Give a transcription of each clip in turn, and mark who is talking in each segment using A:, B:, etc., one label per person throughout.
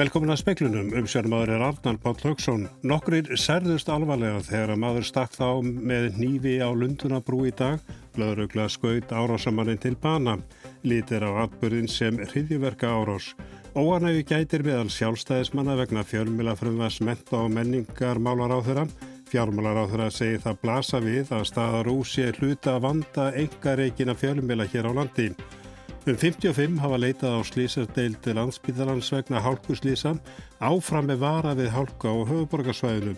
A: Velkomin að speklunum, umsjármaður er Arnar Páll Högsson. Nokkrir særðust alvarlega þegar að maður stakk þá með nýfi á Lundunabrú í dag, löðrugla skaut árásamannin til bana, lítir á atbyrðin sem hriðjverka árás. Óanægu gætir meðal sjálfstæðismanna vegna fjölmila frumvars menta og menningar málar á þeirra. Fjármálar á þeirra segir það blasa við að staðar úsi hluta að vanda engareikina fjölmila hér á landi. Um 55 hafa leitað á slísardeild landsbyðalans vegna hálkuslísa áfram með vara við hálka á höfuborgarsvæðinu.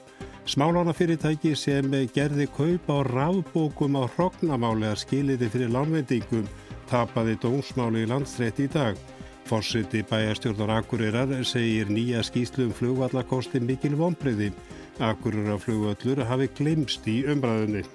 A: Smálána fyrirtæki sem gerði kaup á ráðbókum á hrognamálega skiliði fyrir lánvendingum tapaði dómsmáli í landstrætt í dag. Fórsiti bæjarstjórnar Akureyrar segir nýja skýslu um flugvallakosti mikil vonbreyði. Akureyrar flugvallur hafi glimst í umræðunni.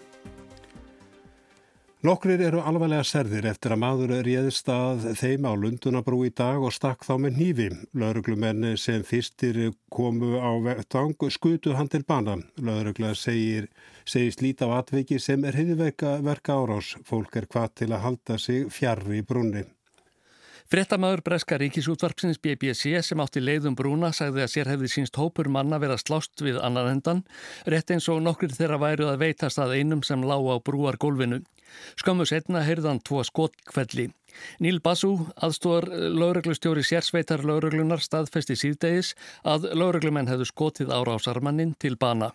A: Nokkrir eru alvarlega serðir eftir að maður réðist að þeim á Lundunabrú í dag og stakk þá með nýfi. Lauruglumenn sem fyrstir komu á vettvang skutu hann til bana. Laurugla segir, segist líta á atviki sem er heiðverka árás. Fólk er hvað til að halda sig fjarr í brunni.
B: Frettamöður Breska ríkisútvarpsins BBC sem átti leiðum brúna sagði að sér hefði sínst hópur manna verið að slást við annan hendan, rétt eins og nokkur þeirra væruð að veitast að einum sem lág á brúargólfinu. Skömmu setna heyrðan tvo skotkvelli. Níl Bassú, aðstóðar lauruglustjóri sérsveitar lauruglunar staðfesti síðdegis að lauruglumenn hefðu skotið árásarmannin til bana.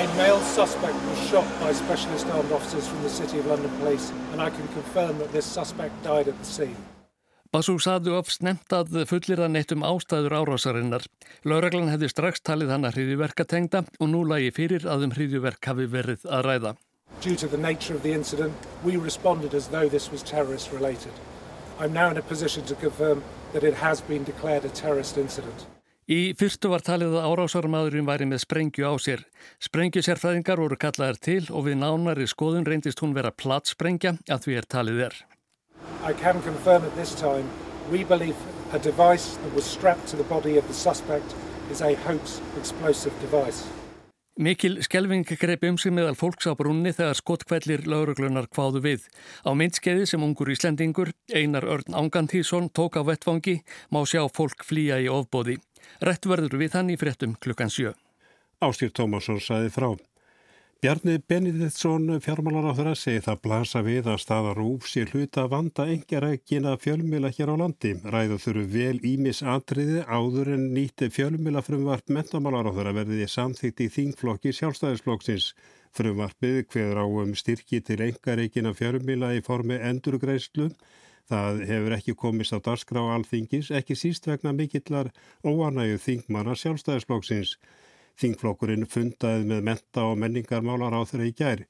C: A male suspect was shot by specialist armed officers from the City of London Police and I can confirm that this suspect died at the scene.
B: Basú saðu of snemt að fullir að neitt um ástæður árásarinnar. Lauraglan hefði strax talið hann að hriðiverkatengda og nú lagi fyrir að um hriðiverk hafi verið að ræða.
C: Due to the nature of the incident, we responded as though this was terrorist related. I'm now in a position to confirm that it has been declared a terrorist incident.
B: Í fyrstu var talið að árásarmadurinn væri með sprengju á sér. Sprengju sérfræðingar voru kallaðar til og við nánari skoðun reyndist hún vera plattsprengja að því er talið er.
C: I can confirm at this time we believe a device that was strapped to the body of the suspect is a hoax explosive device.
B: Mikil skelving greip um sig meðal fólks á brunni þegar skottkvellir lauruglunar kváðu við. Á myndskeiði sem ungur íslendingur, Einar Örn Angantísson tók á vettfangi, má sjá fólk flýja í ofbóði. Rett verður við hann í fréttum klukkan sjö.
A: Ástýr Tómasson saði frá. Bjarni Benediktsson fjármálar á þeirra segi það blasa við að staða rúf sé hluta vanda engjarækina fjölmila hér á landi. Ræðu þurfu vel ímis atriði áður en nýtti fjölmila frumvart mentamálar á þeirra verðið samþýtt í þingflokki sjálfstæðisflokksins. Frumvartið hveður á um styrki til engareikina fjölmila í formi endurgreislu. Það hefur ekki komist á darskrá alþingis, ekki síst vegna mikillar óanægu þingmanna sjálfstæðisflokksins. Þingflokkurinn fundaði með menta og menningarmálar á þeirra í gær.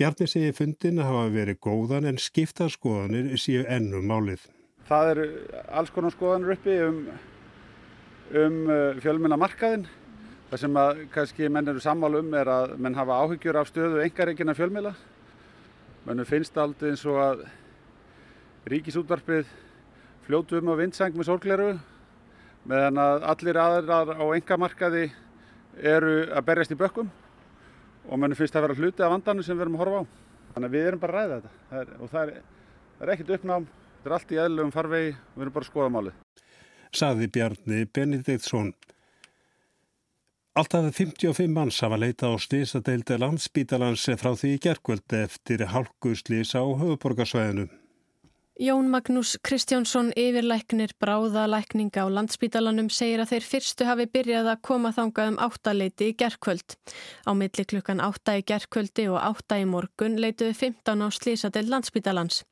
A: Bjarni segi fundin hafa verið góðan en skiptarskoðanir séu ennum málið.
D: Það eru alls konar skoðanir uppi um, um uh, fjölmjöla markaðin. Það sem að kannski menn eru sammálu um er að menn hafa áhyggjur af stöðu engareikina fjölmjöla. Mennum finnst aldrei eins og að ríkisútvarpið fljótu um á vindsang með sorgleru meðan að allir aðrar á engamarkaði eru að berjast í bökkum og mannum finnst það að vera hluti af vandanum sem við erum að horfa á. Þannig að við erum bara að ræða þetta það er, og það er, það er ekkit uppnám, þetta er allt í eðlum farvegi og við erum bara að skoða málið.
A: Saði Bjarni Benediktsson. Alltaf 55 manns hafa leita á slísadeildi landsbítalans frá því í gerkvöld eftir hálkuslís á höfuborgarsvæðinu.
E: Jón Magnús Kristjánsson yfirlæknir bráðalækninga á landsbítalanum segir að þeir fyrstu hafi byrjað að koma þangað um áttaleiti í gerkvöld. Á milli klukkan átta í gerkvöldi og átta í morgun leituðu 15 á slísadel landsbítalans.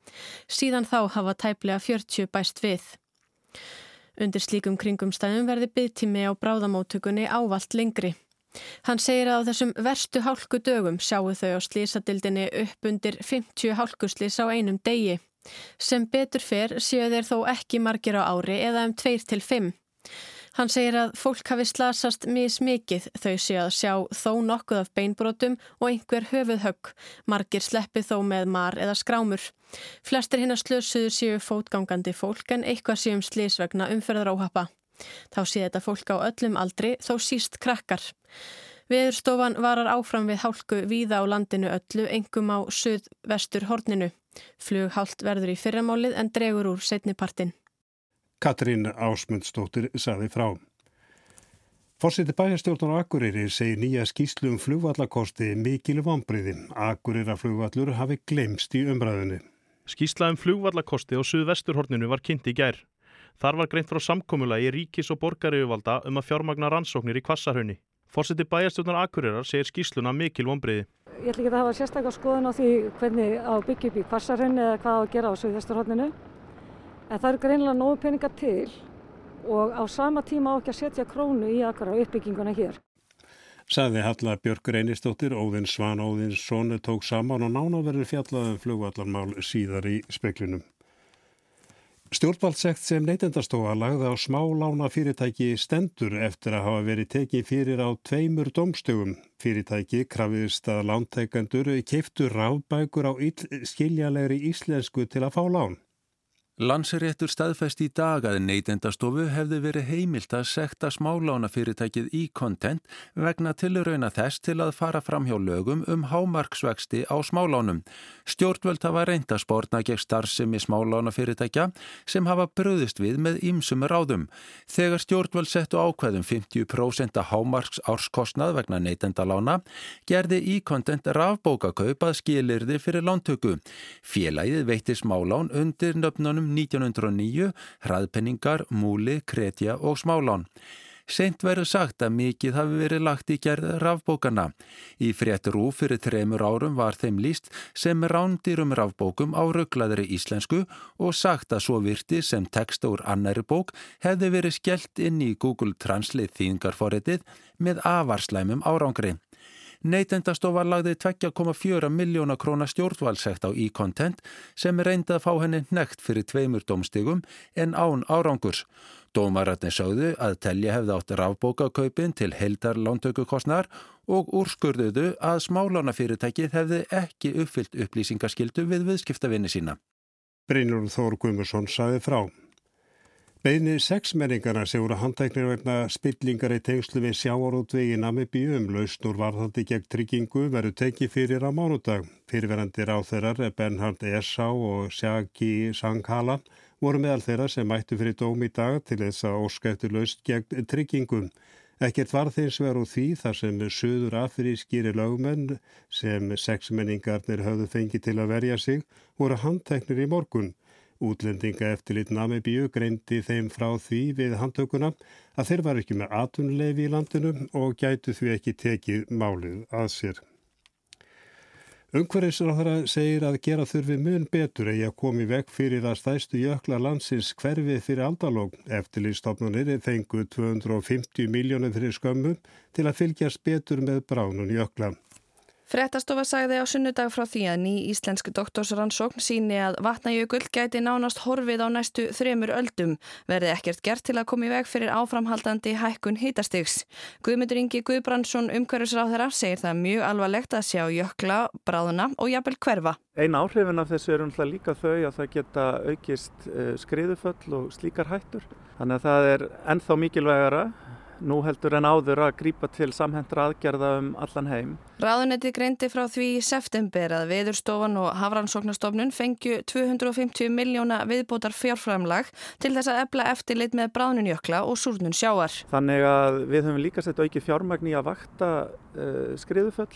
E: Síðan þá hafa tæplega 40 bæst við. Undir slíkum kringumstæðum verði byggtími á bráðamóttökunni ávalt lengri. Hann segir að á þessum verstu hálku dögum sjáu þau á slísadildinni upp undir 50 hálkuslís á einum degi. Sem betur fer séu þeir þó ekki margir á ári eða um 2-5. Hann segir að fólk hafi slasast mismikið þau séu að sjá þó nokkuð af beinbrotum og einhver höfuð högg. Margir sleppi þó með mar eða skrámur. Flestir hinn að slösuðu séu fótgangandi fólk en eitthvað séum slísvegna umferðar áhappa. Þá sé þetta fólk á öllum aldri þó síst krakkar. Veðurstofan varar áfram við hálku víða á landinu öllu, engum á söð-vestur horninu. Flughált verður í fyrramálið en dregur úr setnipartin.
A: Katrín Ásmundsdóttir saði frá. Fórseti bæjarstjórnar á Akureyri segir nýja skýslu um flugvallakosti mikil vombriði. Akureyra flugvallur hafi glemst í umræðinu.
F: Skýsla um flugvallakosti á Suðvesturhorninu var kynnt í gær. Þar var greint frá samkomula í ríkis og borgaríuvalda um að fjármagna rannsóknir í Kvassarhaunni. Fórseti bæjarstjórnar Akureyrar segir skýsluna mikil vombriði.
G: Ég ætla ekki að hafa sérstaklega skoðun á því hvernig á byggja upp í Kvassarhaunni eða hvað á að gera á Suðvesturhorninu. En það eru greinilega nógu peninga til og á sama tíma á ekki að setja krónu í akkara uppbygginguna hér.
A: Saði Halla Björg Reynistóttir, Óðinn Svan Óðins sonu tók saman og nánaverður fjallaðum flugvallarmál síðar í speklinum. Stjórnvaldsekt sem neytendastofa lagði á smálána fyrirtæki stendur eftir að hafa verið tekið fyrir á tveimur domstugum. Fyrirtæki krafiðist að lántækandur keiftur ráðbækur á skiljalegri íslensku til að fá lán.
H: Landsréttur staðfest í dag að neytendastofu hefði verið heimilt að sekta smálánafyrirtækið í kontent vegna tilrauna þess til að fara fram hjá lögum um hámarksvexti á smálánum. Stjórnvöld hafa reynda spórna gegn starfsemi smálánafyrirtækja sem hafa bröðist við með ýmsum ráðum. Þegar stjórnvöld settu ákveðum 50% að hámarks árskostnað vegna neytendalána gerði í kontent rafbókakaup að skilirði fyrir lántöku. Félagið veitti smálán undir nöfnunum 1909, hraðpenningar, múli, kretja og smálán. Seint verður sagt að mikið hafi verið lagt í gerð rafbókana. Í frétt rúf fyrir þremur árum var þeim líst sem rándýrum rafbókum á rugglaðri íslensku og sagt að svo virti sem text úr annari bók hefði verið skellt inn í Google Translate þýðingarforritið með avarslæmum árangri. Neytendastofa lagði 2,4 miljóna króna stjórnvalsegt á e-content sem reyndi að fá henni nekt fyrir tveimur domstigum en án árangurs. Dómaratni sögðu að telja hefði átt rafbókakaupin til heldar lántökukostnar og úrskurðuðu að smálánafyrirtækið hefði ekki uppfyllt upplýsingaskildu við viðskiptavinni sína.
A: Brynur Þór Guðmursson saði frá. Beðni sexmenningarna sem voru handtæknir vegna spillingar í tengslu við sjáarútvegi Namibíu um lausnur varðandi gegn tryggingu verður tekið fyrir á mánudag. Fyrirverandi er Bernhard Esá og Sjaki Sankhala voru meðal þeirra sem mættu fyrir dóm í dag til þess að óskættu laust gegn tryggingum. Ekkert var þeins veru því þar sem söður afrískýri lögmenn sem sexmenningarnir höfðu fengið til að verja sig voru handtæknir í morgun. Útlendinga eftirlit Namibíu greindi þeim frá því við handtökuna að þeir var ekki með atunleifi í landinu og gætu því ekki tekið málið að sér. Ungverðisráðara segir að gera þurfi mun betur eða komi vekk fyrir að stæstu jökla landsins hverfið fyrir aldalóg. Eftirlýstofnunir fengu 250 miljónum fyrir skömmu til að fylgjast betur með bránun jökla.
I: Frettastofa sagði á sunnudag frá því að ný íslensku doktorsrannsókn síni að vatnajökull gæti nánast horfið á næstu þremur öldum, verði ekkert gert til að koma í veg fyrir áframhaldandi hækkun hýtastygs. Guðmundur Ingi Guðbrandsson umhverfisráð þeirra segir það mjög alvarlegt að sjá jökla, bráðuna og jafnvel hverfa.
J: Einn áhrifin af þessu er umhlað líka þau að það geta aukist eh, skriðuföll og slíkar hættur. Þannig að það er ennþá mikilvægara nú heldur en áður að grípa til samhendra aðgerða um allan heim.
I: Ráðunetti greindi frá því í september að Veðurstofan og Hafrannsóknastofnun fengju 250 miljóna viðbótar fjárframlag til þess að ebla eftirlit með bránunjökla og súrnun sjáar.
J: Þannig að við höfum líka sett auki fjármagn í að vakta uh, skriðuföll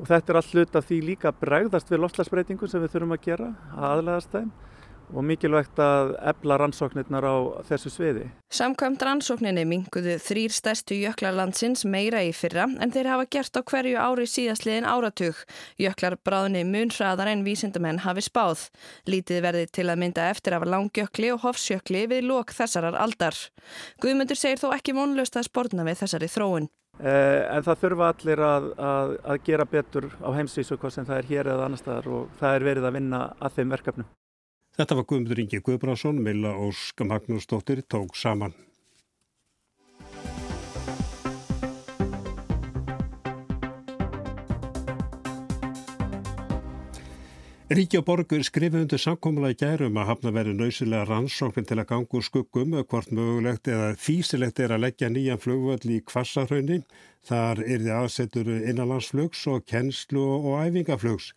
J: og þetta er allt hlut af því líka bregðast við lofslagsbreytingum sem við þurfum að gera að aðlæðast þeim og mikilvægt að ebla rannsóknirnar á þessu sviði.
I: Samkvæmt rannsókninni minguðu þrýr stærstu jöklarlandsins meira í fyrra en þeir hafa gert á hverju ári síðastliðin áratug. Jöklar bráðni munhraðar en vísindamenn hafi spáð. Lítið verði til að mynda eftir af langjökli og hofsjökli við lok þessarar aldar. Guðmundur segir þó ekki vonlust að spórna við þessari þróun.
J: Eh, en það þurfa allir að, að, að gera betur á heimsvísu hvað sem það er hér eða annar staðar og það er verið að vinna að þeim verkefnum.
A: Þetta var Guðmundur Ingi Guðbrásson, Milla Ósk Magnúsdóttir tók saman. Ríkja borgur skrifið undir samkómulega gærum að hafna verið nöysilega rannsókn til að ganga úr skuggum hvort mögulegt eða físilegt er að leggja nýjan flugvöld í kvassarhaunni. Þar er þið aðsetur innanlandsflugs og kennslu og æfingaflugs.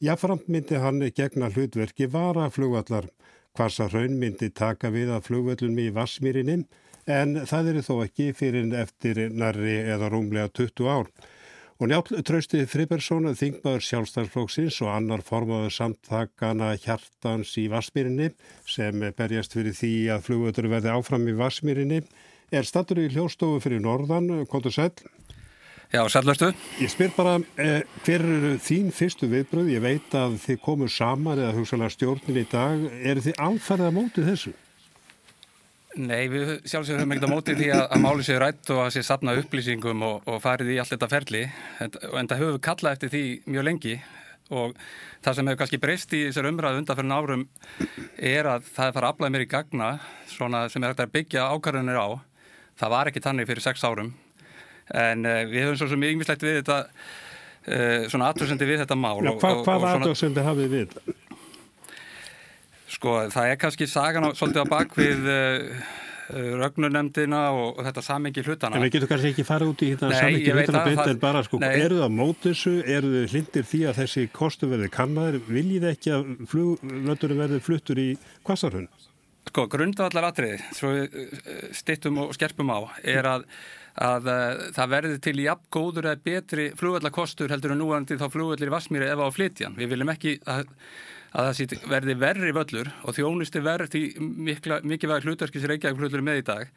A: Jáframt myndi hann gegna hlutverki varaflugvallar. Hvasa raun myndi taka við að flugvöllum í Vassmýrinni en það eru þó ekki fyrir eftir nærri eða rúmlega 20 ár. Og njálf trausti Fribergsson, þingmaður sjálfstæðsflóksins og annar formaður samtakana hjartans í Vasmírinni sem berjast fyrir því að flugvöldur verði áfram í Vasmírinni, er statur í hljóstofu fyrir Norðan, kontur sæl.
K: Já, sælverstu.
A: Ég spyr bara, eh, hver eru þín fyrstu viðbröð? Ég veit að þið komur saman eða hugsalega stjórnin í dag. Er þið alferðið á mótið þessu?
K: Nei, við sjálfsögur höfum ekkert á mótið því að, að máli séu rætt og að sé sapna upplýsingum og, og farið í allt þetta ferli. En, en það höfum við kallað eftir því mjög lengi og það sem hefur kannski breyst í þessar umræðu undanferðin árum er að það er farið að aflæða mér í gagna sem er hægt að byggja ákvarðunir á. Það var ekki tannig fyrir sex árum en uh, við höfum svo sem yngislegt við þetta uh, svona aðtöðsendi við þetta mál
A: Já, hva, Hvað aðtöðsendi hafið við?
K: Sko það er kannski sagan á, svolítið á bakvið uh, rögnunemdina og, og þetta samengi hlutana
A: En við getum kannski ekki farið út í þetta samengi hlutana beint en bara sko, eru það mótissu, eru þið hlindir því að þessi kostu verði kannaður, viljið ekki að flugvöldurum verði fluttur í kvassarhund?
K: Sko grundvallar atriði, svo stittum og skerpum á, er að að uh, það verði til jafn góður eða betri flugvallakostur heldur en núandi þá flugvallir Vasmíri ef á flytjan. Við viljum ekki að, að það verði verri völlur og þjónusti verði mikið vega hlutverkis Reykjavík flugvallur með í dag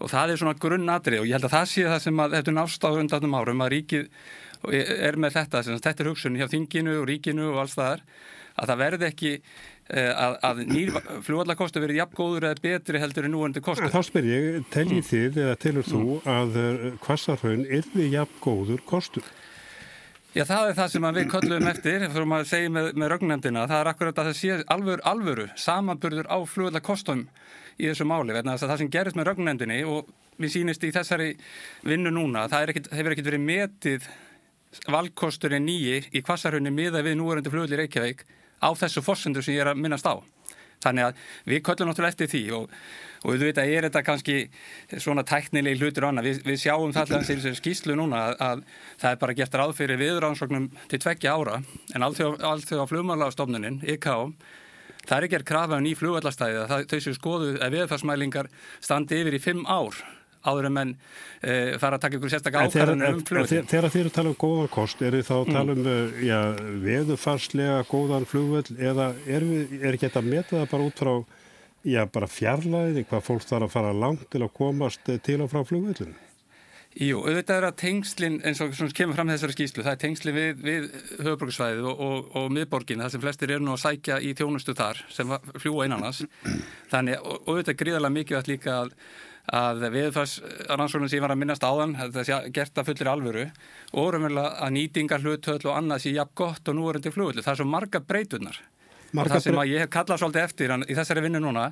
K: og það er svona grunnadrið og ég held að það sé það sem að þetta er nástaður undanum árum að ríkið er með þetta, þetta er hugsun hjá þinginu og ríkinu og alls það er að það verði ekki að, að nýr fljóðallakostu verið jafn góður eða betri heldur en núandi kostu.
A: Þá spyr ég, teljið mm. þið eða telur mm. þú að kvassarhaun er við jafn góður kostu?
K: Já, það er það sem við köllum eftir, fyrir að segja með, með rögnendina, það er akkurat að það sé alvöru, alvöru samanburður á fljóðallakostum í þessu máli, verðan að það sem gerist með rögnendinni og við sínist í þessari vinnu núna, það ekkit, hefur ekkert verið metið valkosturinn nýji í kvassarhaunni miða við núverandi Reykjavík á þessu fórsendur sem ég er að minnast á. Þannig að við köllum náttúrulega eftir því og, og við veit að er þetta kannski svona tæknilegi hlutur og annað. Við, við sjáum það alltaf sem skýslu núna að, að það er bara gert ráð fyrir viðráðansóknum til tveggja ára en allþjóð á flugmálastofnunin, IKO, það er ekki að krafa um ný flugvallastæði að þau séu skoðu að viðfarsmælingar standi yfir í fimm ár áður en menn e, fara að taka ykkur sérstaklega ákvarðanir um flugvöldin.
A: Þegar þið eru að tala um góðan kost, eru þá að tala um mm. já, veðufarslega góðan flugvöld eða er, er ekki þetta að meta það bara út frá já, bara fjarlæði, hvað fólk þarf að fara langt til að komast til og frá flugvöldinu?
K: Jú, auðvitað er að tengslinn, eins og sem kemur fram þessari skýslu, það er tengslinn við, við höfuborgarsvæðið og, og, og miðborgin, það sem flestir eru nú að sækja í þjónustu þar sem fljúa innanast. Þannig, og auðvitað gríðarlega mikilvægt líka að að viðfarsrannsóknum sem ég var að minnast áðan þetta sé gert að fullir alvöru og raunverulega að nýtingar hlutöðl og annað sé jafn gott og nú er þetta flugullu. Það er svo marga breytunar marga það sem að ég hef kallað svolítið eftir í þessari vinnu núna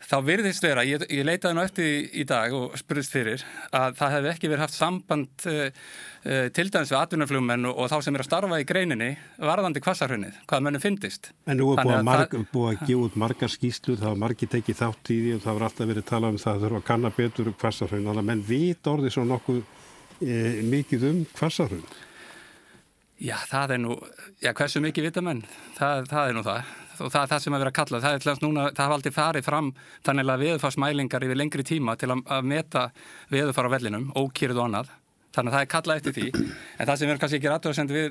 K: þá virðist vera, ég, ég leitaði nú eftir í, dag og spurðist fyrir að það hefði ekki verið haft samband uh, uh, til dæmis við atvinnaflugmenn og, og þá sem er að starfa í greininni varðandi kvassarhunnið, hvað mönnum finnist
A: En nú er búið að, marg, það, búið að gefa út margar skýslu, það var margi tekið þátt í því og það var alltaf verið talað um það að þurfa að kanna betur um kvassarhunn, þannig að menn vit orðið svo nokkuð eh, mikið um kvassarhunn
K: Já, það er nú, já, hversu mikið vita menn, það, það er nú það og það er það sem að vera að kalla. Það er hljóðast núna, það hafa aldrei farið fram þannig að veðufarsmælingar yfir lengri tíma til að, að meta veðufar á vellinum, ókýrið og annað. Þannig að það er kallað eftir því. En það sem er kannski ekki rættuðarsend við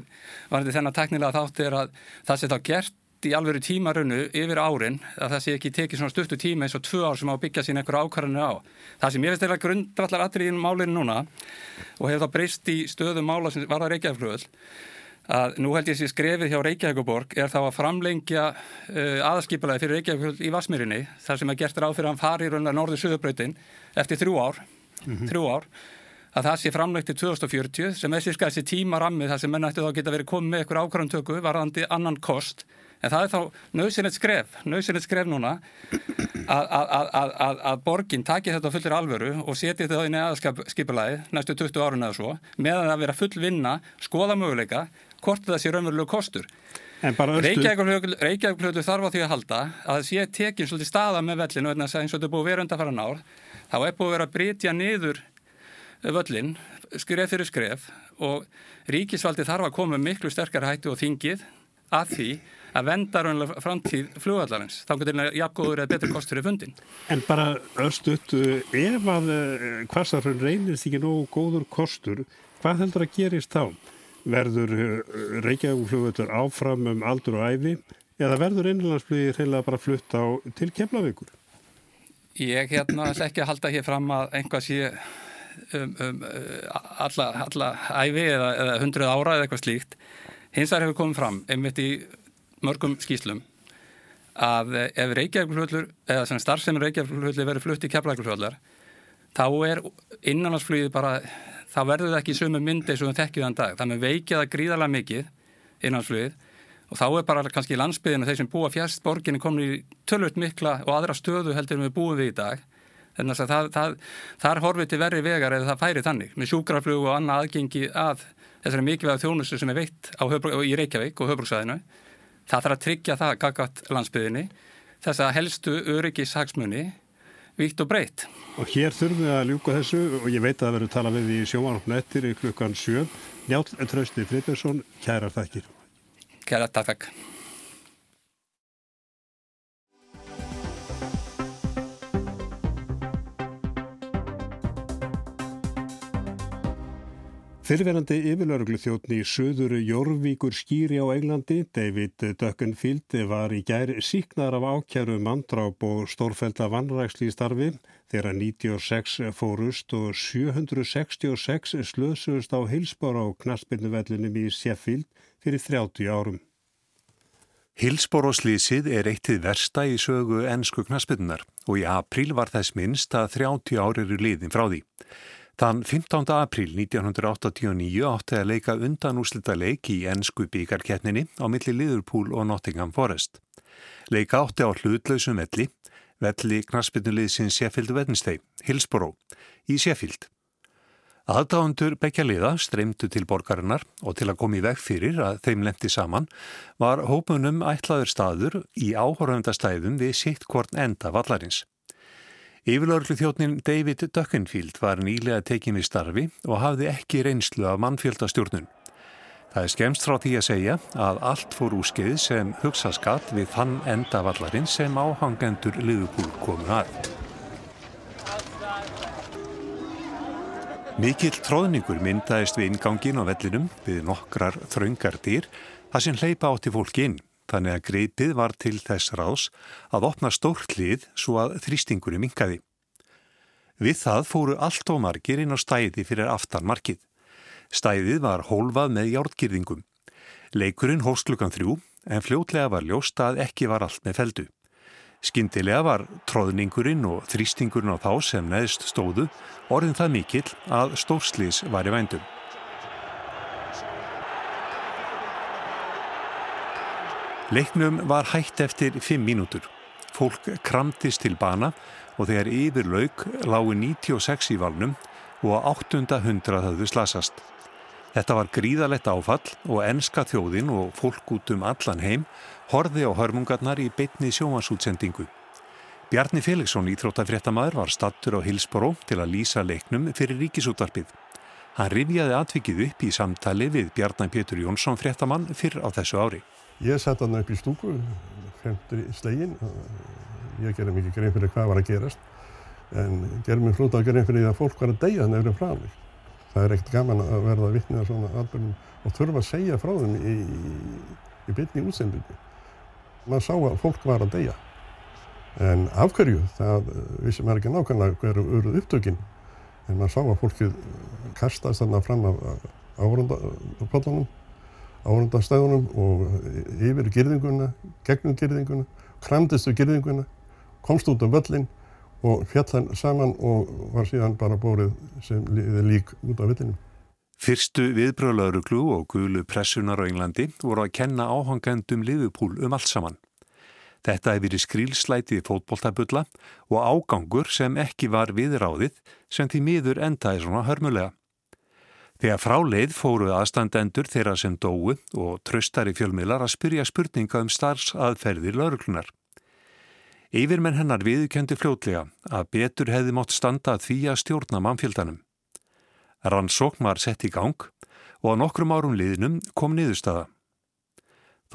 K: varandi þennan teknilega þátt er að það sé þá gert í alveru tímarunnu yfir árin að það sé ekki tekið svona stuttu tíma eins og tvö ár sem á að byggja sín einhverja ákvarðinu á. Það sem ég veist er að grundvallar að að nú held ég að skrefið hjá Reykjavíkuborg er þá að framlengja uh, aðskipulaði fyrir Reykjavík í Vasmírinni þar sem er gert ráð fyrir að hann fari í raunlega norður söðubröytin eftir þrjú ár, mm -hmm. þrjú ár. Að það sé framlegt til 2040 sem er sérska þessi tímarammið þar sem menn ætti þá geta verið komið með einhver ákvarðantöku varðandi annan kost. En það er þá nöðsynlegt skref nöðsynlegt skref núna að, að, að, að borginn taki þetta fullir alvöru og setja þetta í aðskipulaði næstu 20 árun eða svo meðan það vera full vinna, skoða möguleika hvort það sé raunverulegu kostur. Reykjavík þarf á því að halda að það sé tekinn svolítið staða með vellinu eins og þetta er búið vera undan fara nár þá er búið vera að brytja niður völlin, skref fyrir skref og ríkisvaldi þarf að koma miklu sterkar hættu og þingið að því að venda raunlega framtíð flugvallarins þá getur það jafngóður eða betur kostur í fundin.
A: En bara östuðt, ef að kvassarhraun reynist ekki nógu góður kostur, hvað heldur að gerist þá? Verður Reykjavík flugvallur áfram um aldur og æfi eða verður innlandsflugir heila bara flutt á til kemlavíkur?
K: Ég hérna ekki að halda hér fram að einhvað sé um, um alla, alla æfi eða, eða hundruð ára eða eitthvað slíkt. Hins vegar hefur komið fram einmitt í mörgum skýslum að ef Reykjavík-fljóðlur eða sem starfsefnir Reykjavík-fljóðlur verður flutt í keflæk-fljóðlar þá er innanlandsflugið bara þá verður það ekki í sömu myndi eins og það þekkið þann dag. Það með veikið að gríðarlega mikið innanlandsflugið og þá er bara kannski landsbyðinu þeir sem búa fjast borginni komin í tölvöld mikla og aðra stöðu heldur við búum við í dag. Þannig að það, það, það er horfið til verri vegar eða það færi þannig með sjúkraflug og annað aðgengi að þessari mikilvæga þjónustu sem er veitt á, í Reykjavík og höfbruksvæðinu Það þarf að tryggja það gagat landsbyðinni þess að helstu öryggishagsmunni víkt og breytt.
A: Og hér þurfum við að ljúka þessu og ég veit að það verður tala við í sjómanopna eftir klukkan 7. Njátt Trausti Friðbjörnsson, kærar þakkir.
K: Kærar takk.
A: Fyrverandi yfirlauruglu þjóttni í söðuru Jórvíkur skýri á Englandi, David Duckenfield, var í gær síknar af ákjæru mandráp og stórfælda vannræksli í starfi þegar 96 fórust og 766 slösust á heilsbára á knastbyrnuvellinum í Sheffield fyrir 30 árum.
L: Hilsbóróslýsið er eittið versta í sögu ennsku knastbyrnunar og í april var þess minnst að 30 ári eru liðin frá því. Þann 15. april 1989 átti að leika undanúslita leik í ennsku bíkarkettninni á milli Liverpool og Nottingham Forest. Leika átti á hlutlausum velli, velli knaspinnuliðsins Sheffield Wednesday, Hillsborough, í Sheffield. Aðdáðundur bekja liða streymdu til borgarinnar og til að koma í veg fyrir að þeim lendi saman var hópunum ætlaður staður í áhorfandastæðum við sitt hvort enda vallarins. Yfirlörglu þjóttnin David Duckenfield var nýlega tekinn í starfi og hafði ekki reynslu af mannfjöldastjórnun. Það er skemst frá því að segja að allt fór úr skeið sem hugsa skatt við þann endavallarinn sem áhangendur liðupúl komu að. Mikill tróðningur myndaðist við ingangin á vellinum við nokkrar þraungar dýr það sem hleypa átti fólki inn þannig að greipið var til þess ráðs að opna stórt lið svo að þrýstingunum minkaði. Við það fóru allt og margir inn á stæði fyrir aftanmarkið. Stæðið var hólfað með hjártgirðingum. Leikurinn hóst klukkan þrjú en fljótlega var ljóst að ekki var allt með feldu. Skindilega var tróðningurinn og þrýstingurinn á þá sem neðst stóðu orðin það mikill að stórslis var í vændum. Leiknum var hægt eftir 5 mínútur. Fólk kramtist til bana og þegar yfir lauk lágu 96 í valnum og á 800 höfðu slasast. Þetta var gríðalett áfall og enska þjóðin og fólk út um allan heim horfi á hörmungarnar í beitni sjómansútsendingu. Bjarni Felixson, íþróttafréttamaður, var stattur á Hilsboró til að lýsa leiknum fyrir ríkisútvarpið. Hann rifjaði atvikið upp í samtali við Bjarni Pétur Jónsson fréttamann fyrr á þessu ári.
M: Ég satt hann upp í stúku, fremtur í slegin. Ég gerði mikið grein fyrir hvað var að gerast. En gerði mér flóta grein fyrir því að fólk var að deyja þannig að eru frá mig. Það er ekkert gaman að verða að svona alburum og þurfa að segja frá þeim í, í bytni útsendingu. Man sá að fólk var að deyja. En afhverju, það vissi maður ekki nákvæmlega hverju öruð upptökinn. En maður sá að fólkið kastast þarna fram af áhörndapallanum áhundastæðunum og yfir girðinguna, gegnum girðinguna, kramdistu girðinguna, komst út á völlin og fjallan saman og var síðan bara bórið sem lík út á völlinu.
L: Fyrstu viðbröðlauruglu og gulu pressunar á Englandi voru að kenna áhangendum liðupúl um allt saman. Þetta hefði verið skrílslætið fótboltabulla og ágangur sem ekki var viðráðið sem því miður endaði svona hörmulega. Þegar fráleið fóru aðstandendur þeirra sem dói og tröstari fjölmiðlar að spyrja spurninga um starfsaðferðir lauruglunar. Yfirmenn hennar viðkendi fljótlega að betur hefði mótt standa að því að stjórna mannfjöldanum. Rannsókn var sett í gang og á nokkrum árum liðnum kom niðurstaða.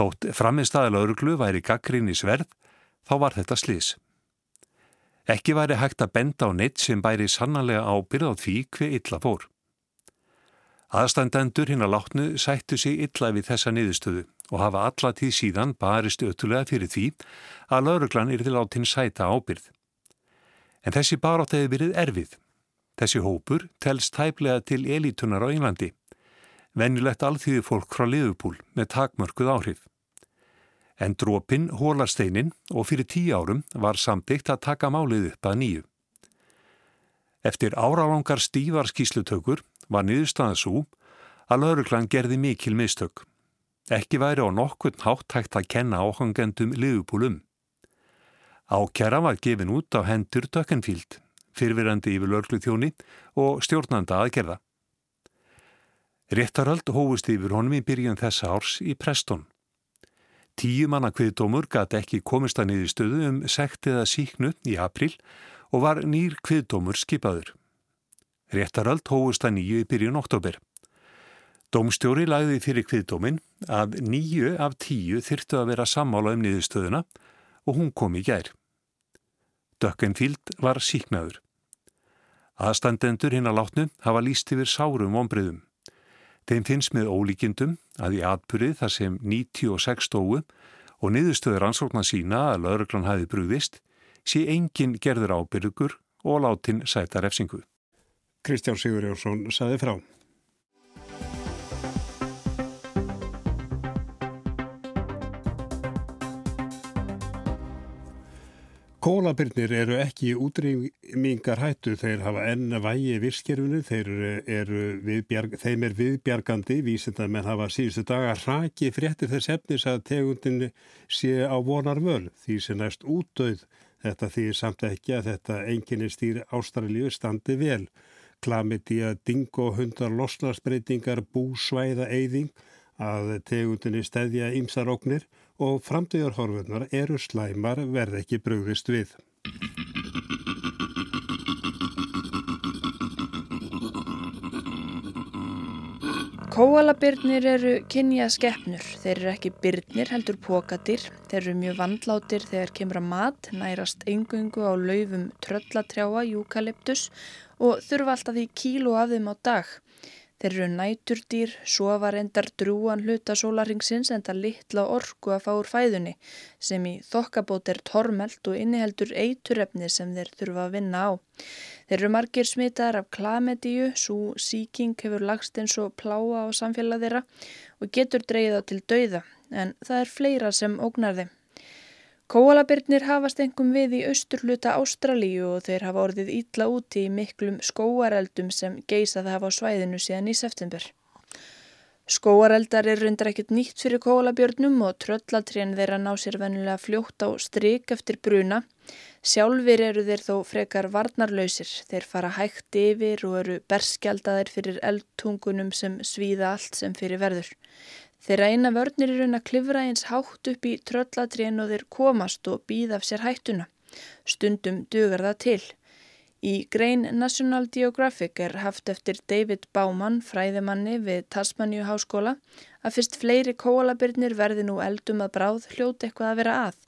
L: Þótt framistæðilega örglu væri gaggrín í sverð, þá var þetta slís. Ekki væri hægt að benda á neitt sem bæri sannanlega á byrðað því hver illa fór. Aðstandendur hinn að látnu sættu sig illa við þessa niðurstöðu og hafa alla tíð síðan barist öttulega fyrir því að lauruglan er til átinn sæta ábyrð. En þessi barátt hefði verið erfið. Þessi hópur telst tæplega til elitunar á Englandi. Venjulegt alþýði fólk frá Liðupúl með takmörkuð áhrif. En drópin hólar steinin og fyrir tíu árum var samtíkt að taka málið upp að nýju. Eftir áralangar stívar skíslutökur var niðurstaðan svo að lauruglan gerði mikil mistök. Ekki væri á nokkurn hátt hægt að kenna áhangendum liðupúlum. Ákjara var gefin út á hendur Dökkenfíld, fyrfirandi yfir lörglu þjóni og stjórnanda aðgerða. Réttaröld hófust yfir honum í byrjun þessa árs í Preston. Tíu manna kviðdómur gæti ekki komist að niður stöðu um sekt eða síknu í april og var nýr kviðdómur skipaður. Réttaröld hófust að nýju í byrjun oktober. Dómstjóri lagði fyrir kviðdómin að nýju af tíu þyrtu að vera sammála um niðurstöðuna og hún kom í gær. Dökkenfíld var síknaður. Aðstandendur hinn að látnu hafa líst yfir sárum ombriðum. Þeim finnst með ólíkindum að í atbyrðið þar sem 96 stóu og niðurstöður ansóknar sína að lauruglan hafi brúðist sé engin gerður ábyrgur og látin sæta refsingu.
A: Kristján Sigur Jónsson saði frá. Kólabirnir eru ekki útrýmingar hættu, þeir hafa enn vægi virkskerfinu, þeir eru viðbjarg, þeim er viðbjargandi, vísindar menn hafa síðustu daga raki fréttir þess efnis að tegundin sé á vonar völ, því sem næst útdauð þetta því samt ekki að þetta enginni stýr ástralíu standi vel. Klamiti að dingo hundar losnarsbreytingar búsvæða eyðing að tegundinni stedja ymsaróknir og framtíðarhorfurnar eru slæmar verð ekki brugðist við.
N: Kóalabirnir eru kynja skeppnur. Þeir eru ekki byrnir heldur pokatir. Þeir eru mjög vandlátir þegar kemur að mat, nærast engungu á laufum tröllatrjáa, júkaliptus og þurfa alltaf því kílu af þeim á dag. Þeir eru næturdýr, sofa reyndar drúan hluta sólaringsins en það litla orku að fá úr fæðunni sem í þokkabót er tormelt og inniheldur eiturrefni sem þeir þurfa að vinna á. Þeir eru margir smitaðar af klamedíu, svo síking hefur lagst eins og pláa á samfélag þeirra og getur dreyða til dauða en það er fleira sem ógnar þeim. Kóalabirnir hafast engum við í austurluta Ástralíu og þeir hafa orðið ítla úti í miklum skóareldum sem geysað hafa á svæðinu síðan í september. Skóareldar er reyndar ekkert nýtt fyrir kóalabjörnum og tröllatrén þeirra ná sér vennilega fljótt á stryk eftir bruna. Sjálfur eru þeir þó frekar varnarlausir. Þeir fara hægt yfir og eru berskjaldaðir fyrir eldtungunum sem svíða allt sem fyrir verður. Þeirra eina vörnir er raun að klifra eins hátt upp í tröllatrén og þeir komast og býða af sér hættuna. Stundum dugar það til. Í grein National Geographic er haft eftir David Baumann, fræðimanni við Tasmaníu háskóla, að fyrst fleiri kóalabirnir verði nú eldum að bráð hljóti eitthvað að vera að.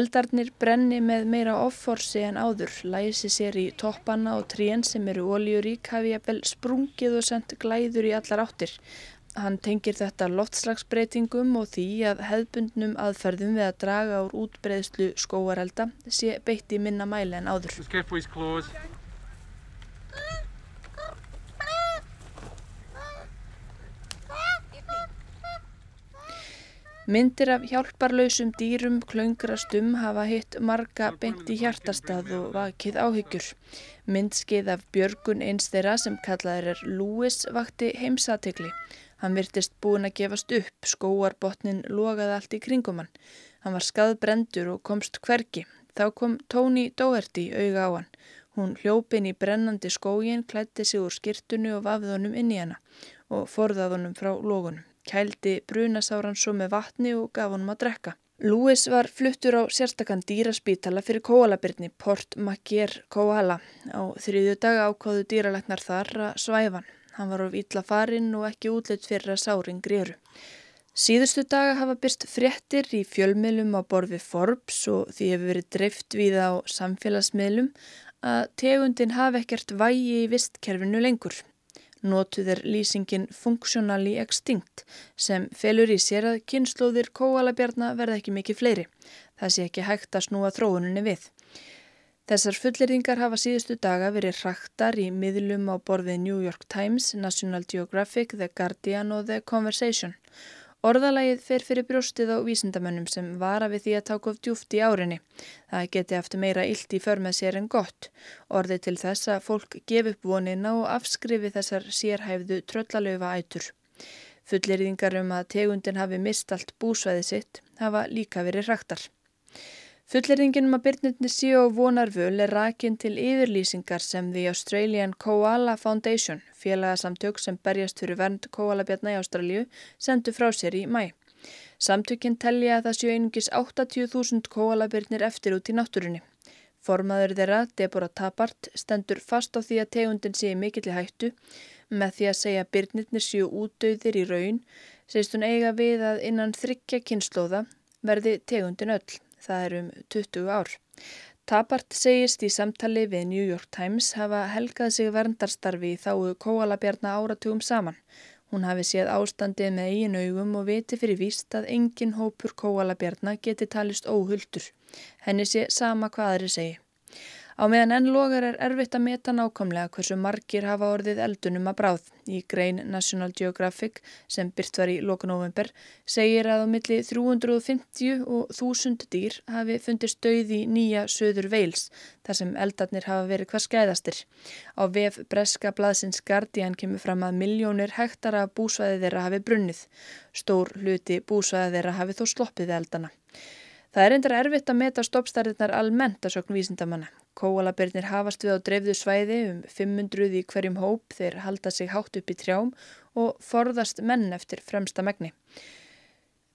N: Eldarnir brenni með meira offorsi en áður, læsi sér í toppana og trén sem eru ólíurík hafi jafnvel sprungið og sendt glæður í allar áttir. Hann tengir þetta loftslagsbreytingum og því að hefðbundnum aðferðum við að draga úr útbreyðslu skóarelda sé beitt í minna mæli en áður. Myndir af hjálparlausum dýrum klöngrastum hafa hitt marga beint í hjartastað og vakið áhyggjur. Myndskeið af Björgun eins þeirra sem kallaður er Lewis vakti heimsatikli. Hann virtist búin að gefast upp, skóarbotnin logaði allt í kringum hann. Hann var skaðbrendur og komst hverki. Þá kom Tóni Dóherty auga á hann. Hún hljópin í brennandi skógin, klætti sig úr skirtunu og vafði honum inn í hana og forðað honum frá logunum. Kældi brunasáran svo með vatni og gaf honum að drekka. Lewis var fluttur á sérstakann dýraspítala fyrir kóalabyrni Port Macquarie Koala. Á þriðju dag ákváðu dýralegnar þar að svæfan. Hann var of ítla farinn og ekki útleitt fyrir að sáring gríru. Síðustu daga hafa byrst fréttir í fjölmiðlum á borfi Forbes og því hefur verið dreift við á samfélagsmiðlum að tegundin hafi ekkert vægi í vistkerfinu lengur. Notuð er lýsingin Functionally Extinct sem felur í sér að kynnslóðir kóalabjarna verða ekki mikið fleiri. Það sé ekki hægt að snúa þróuninni við. Þessar fulleringar hafa síðustu daga verið hraktar í miðlum á borfið New York Times, National Geographic, The Guardian og The Conversation. Orðalagið fer fyrir brjóstið á vísindamönnum sem vara við því að taka of djúft í árinni. Það geti aftur meira illt í för með sér en gott. Orðið til þess að fólk gefi upp vonina og afskrifi þessar sérhæfðu tröllalöfa ætur. Fulleriðingar um að tegundin hafi mist allt búsvæði sitt hafa líka verið hraktar. Fulleringinum um að byrnirni síu og vonarvöl er rakin til yfirlýsingar sem The Australian Koala Foundation, félagasamtök sem berjast fyrir vernd koalabjarna í Ástralju, sendu frá sér í mæ. Samtökinn tellja að það séu einungis 80.000 koalabjarnir eftir út í náttúrunni. Formaður þeirra, Deborah Tappart, stendur fast á því að tegundin sé mikill í hættu með því að segja byrnirnir séu útdauðir í raun, segist hún eiga við að innan þryggja kynnslóða verði tegundin öll það er um 20 ár. Tapart segist í samtali við New York Times hafa helgað sig verndarstarfi í þáu kóalabjarna áratugum saman. Hún hafi séð ástandið með eigin augum og viti fyrir víst að engin hópur kóalabjarna geti talist óhulltur. Henni sé sama hvað þeirri segi. Á meðan enn logar er erfitt að meta nákvæmlega hversu margir hafa orðið eldunum að bráð. Í grein National Geographic sem byrt var í lokunóvember segir að á milli 350 og 1000 dýr hafi fundist döið í nýja söður veils þar sem eldarnir hafa verið hvað skæðastir. Á vef Breska blaðsins Guardian kemur fram að miljónir hektara búsvæði þeirra hafi brunnið. Stór hluti búsvæði þeirra hafi þó sloppið eldana. Það er endur erfitt að meta stoppstærðirnar almennt að sögn vísindamanna. Kóalabirnir hafast við á dreifðu svæði um 500 í hverjum hóp þeir halda sig hátt upp í trjám og forðast menn eftir fremsta megni.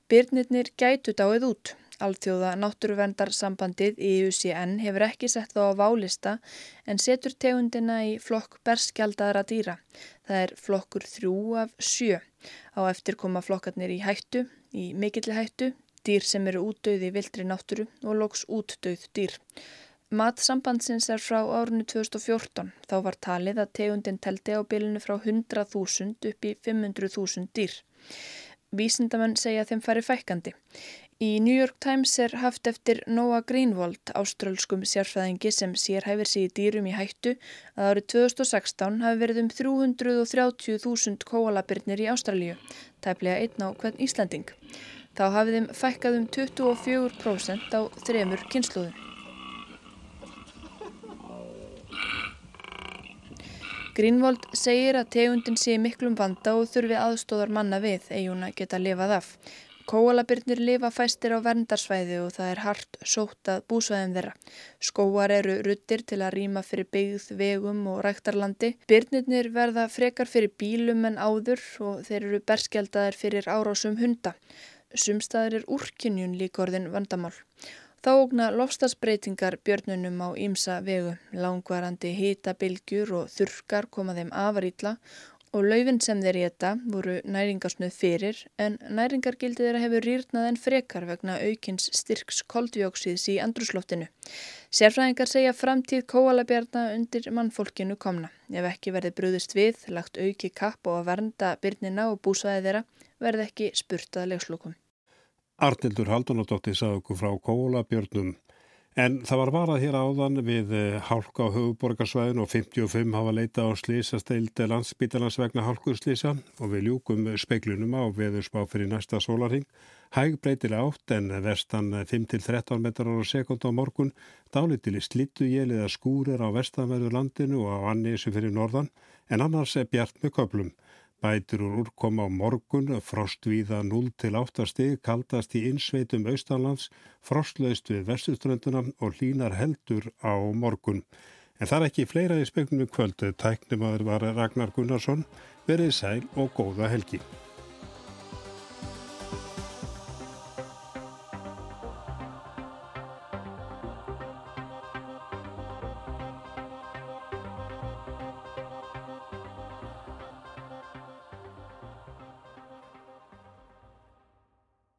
N: Byrnirnir gætu dáið út. Alþjóða náttúruvendarsambandið IUCN hefur ekki sett þá á válista en setur tegundina í flokk berskjaldara dýra. Það er flokkur þrjú af sjö. Á eftir koma flokkarnir í hættu, í mikilli hættu, dýr sem eru útdauði í vildri náttúru og loks útdauð dýr. Matsambandsins er frá árunni 2014. Þá var talið að tegundin teldi á bilinu frá 100.000 upp í 500.000 dýr. Vísindamenn segja þeim fari fækandi. Í New York Times er haft eftir Noah Greenwald, áströlskum sérfæðingi sem sér hæfir sig í dýrum í hættu, að árið 2016 hafi verið um 330.000 kóalabirnir í Ástralíu, tæplega einn á hvern Íslanding. Þá hafið þeim fækkað um 24% á þremur kynsluðum. Greenwald segir að tegundin sé miklum vanda og þurfi aðstóðar manna við eiguna geta lifað af. Kóalabirnir lifa fæstir á verndarsvæði og það er hart sótt að búsvæðum þeirra. Skóar eru ruttir til að rýma fyrir byggð, vegum og ræktarlandi. Birnirnir verða frekar fyrir bílum en áður og þeir eru berskjaldaðir fyrir árásum hunda. Sumstaðir er úrkynjun líkorðin vandamál. Þá ógna lofstafsbreytingar björnunum á ímsa vegu, langvarandi hýtabilgjur og þurkar koma þeim afar ítla og laufin sem þeir geta voru næringarsnuð fyrir en næringargildið þeirra hefur rýrnað en frekar vegna aukins styrks koldjóksíðs í andrusloftinu. Sérfræðingar segja framtíð kóalabjarna undir mannfólkinu komna. Ef ekki verði brúðist við, lagt auki kapp og að vernda byrnina og búsvæði þeirra verði ekki spurtað legslokum.
A: Arnildur Haldunadóttir sagði okkur frá kólabjörnum en það var varað hér áðan við eh, hálka á höfuborgarsvæðin og 55 hafa leita á slísasteildi landsbítalans vegna hálkurslísa og við ljúkum speiklunum á veðurspá fyrir næsta sólarhing. Hæg breytilega átt en vestan 5-13 metrar á sekund á morgun dálitileg slittu jéliða skúrir á vestanverðu landinu og á annísu fyrir norðan en annars er bjart með köplum. Bætur úr úrkoma á morgun, frostvíða 0 til 8 stig, kaldast í insveitum austanlands, frostlaust við vestuströnduna og hlínar heldur á morgun. En það er ekki fleira í speknum kvöldu, tæknum að það var Ragnar Gunnarsson, verið sæl og góða helgi.